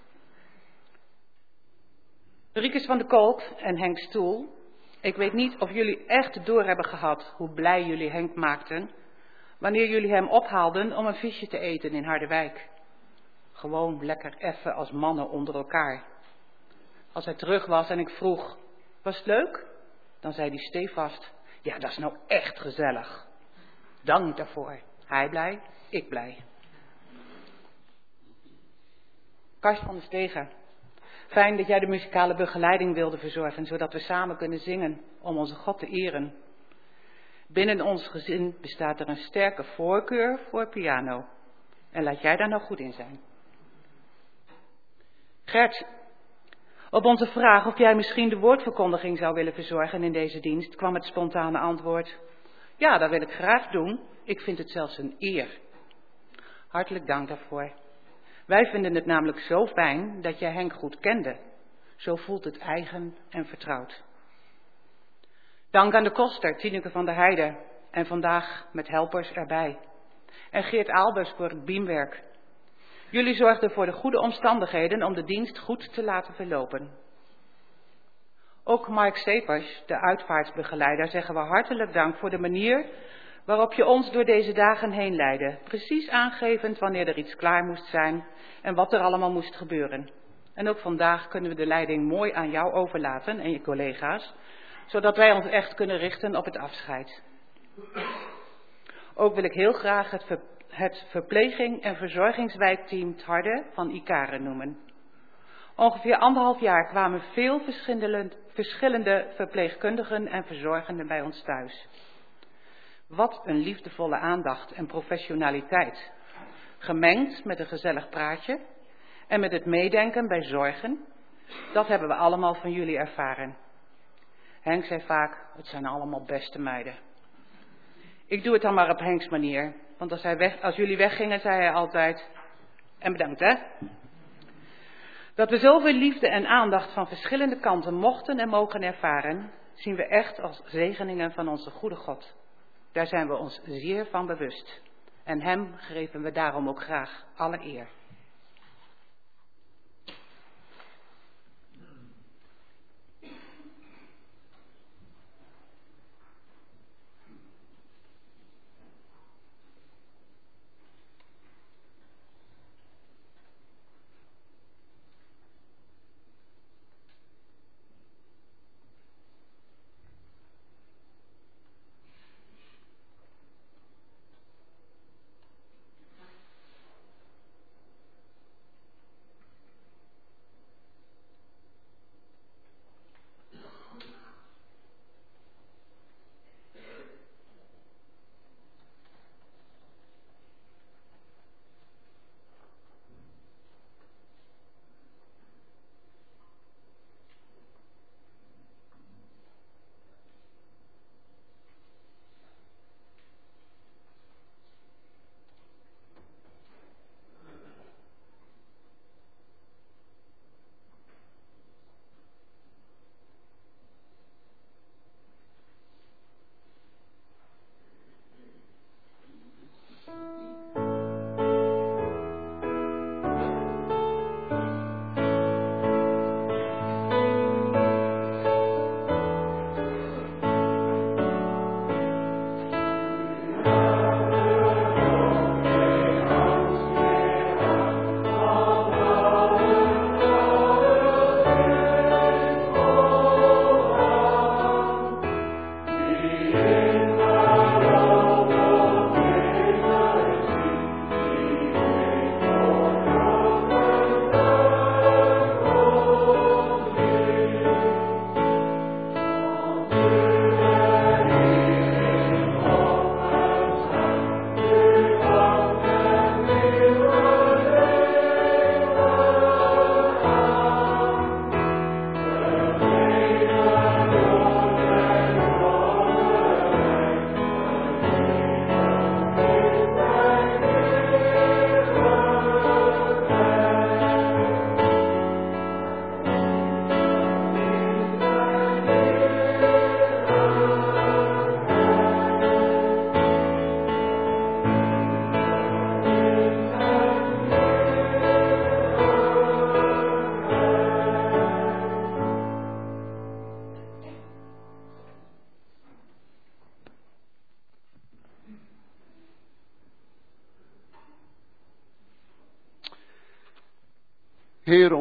Riekes van de Kolk en Henk Stoel. Ik weet niet of jullie echt door hebben gehad hoe blij jullie Henk maakten wanneer jullie hem ophaalden om een visje te eten in Harderwijk. Gewoon lekker effen als mannen onder elkaar. Als hij terug was en ik vroeg, was het leuk? Dan zei hij stevast, ja dat is nou echt gezellig. Dank daarvoor. Hij blij, ik blij. Karst van de Stegen. Fijn dat jij de muzikale begeleiding wilde verzorgen, zodat we samen kunnen zingen om onze God te eren. Binnen ons gezin bestaat er een sterke voorkeur voor piano. En laat jij daar nou goed in zijn. Gert, op onze vraag of jij misschien de woordverkondiging zou willen verzorgen in deze dienst, kwam het spontane antwoord: Ja, dat wil ik graag doen. Ik vind het zelfs een eer. Hartelijk dank daarvoor. Wij vinden het namelijk zo fijn dat jij Henk goed kende. Zo voelt het eigen en vertrouwd. Dank aan de koster, Tineke van der Heijden, en vandaag met helpers erbij. En Geert Aalbers voor het beamwerk. Jullie zorgden voor de goede omstandigheden om de dienst goed te laten verlopen. Ook Mark Stepers, de uitvaartsbegeleider, zeggen we hartelijk dank voor de manier waarop je ons door deze dagen heen leidde. Precies aangevend wanneer er iets klaar moest zijn en wat er allemaal moest gebeuren. En ook vandaag kunnen we de leiding mooi aan jou overlaten en je collega's, zodat wij ons echt kunnen richten op het afscheid. Ook wil ik heel graag het, het verpleging- en verzorgingswijkteam Harde van Ikaren noemen. Ongeveer anderhalf jaar kwamen veel verschillende, verschillende verpleegkundigen en verzorgenden bij ons thuis. Wat een liefdevolle aandacht en professionaliteit. Gemengd met een gezellig praatje en met het meedenken bij zorgen. Dat hebben we allemaal van jullie ervaren. Henk zei vaak, het zijn allemaal beste meiden. Ik doe het dan maar op Henks manier. Want als, hij weg, als jullie weggingen, zei hij altijd, en bedankt hè. Dat we zoveel liefde en aandacht van verschillende kanten mochten en mogen ervaren, zien we echt als zegeningen van onze goede God. Daar zijn we ons zeer van bewust. En hem geven we daarom ook graag alle eer.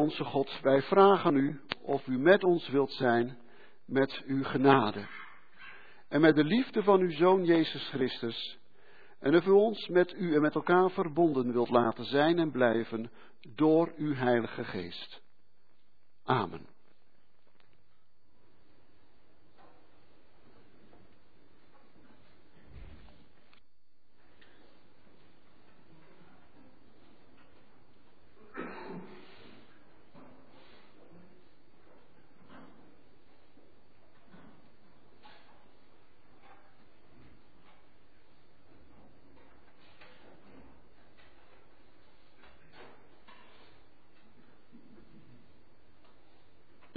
Onze God, wij vragen u of u met ons wilt zijn met uw genade. En met de liefde van uw Zoon Jezus Christus. En of u ons met u en met elkaar verbonden wilt laten zijn en blijven door uw Heilige Geest. Amen.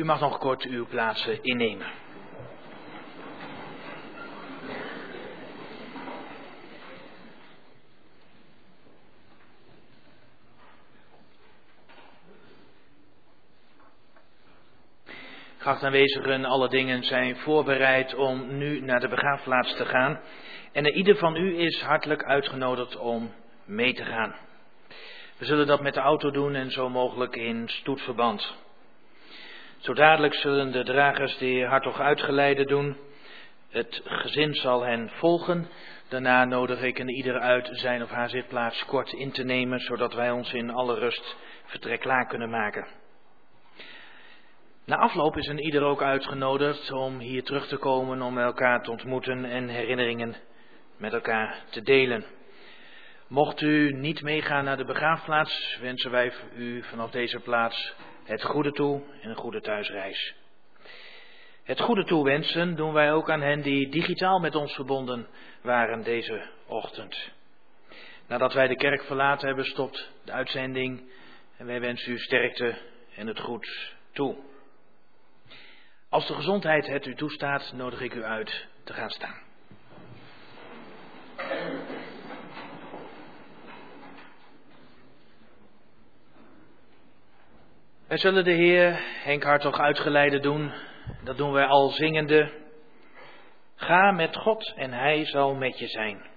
U mag nog kort uw plaatsen innemen. Geachte aanwezigen, alle dingen zijn voorbereid om nu naar de begraafplaats te gaan. En ieder van u is hartelijk uitgenodigd om mee te gaan. We zullen dat met de auto doen en zo mogelijk in stoetverband. Zo dadelijk zullen de dragers heer Hartog uitgeleide doen. Het gezin zal hen volgen. Daarna nodig ik een ieder uit zijn of haar zitplaats kort in te nemen, zodat wij ons in alle rust vertrek klaar kunnen maken. Na afloop is een ieder ook uitgenodigd om hier terug te komen om elkaar te ontmoeten en herinneringen met elkaar te delen. Mocht u niet meegaan naar de begraafplaats, wensen wij u vanaf deze plaats het goede toe en een goede thuisreis. Het goede toewensen doen wij ook aan hen die digitaal met ons verbonden waren deze ochtend. Nadat wij de kerk verlaten hebben, stopt de uitzending en wij wensen u sterkte en het goed toe. Als de gezondheid het u toestaat, nodig ik u uit te gaan staan. Wij zullen de Heer Henk Hartog uitgeleide doen. Dat doen wij al zingende. Ga met God en Hij zal met je zijn.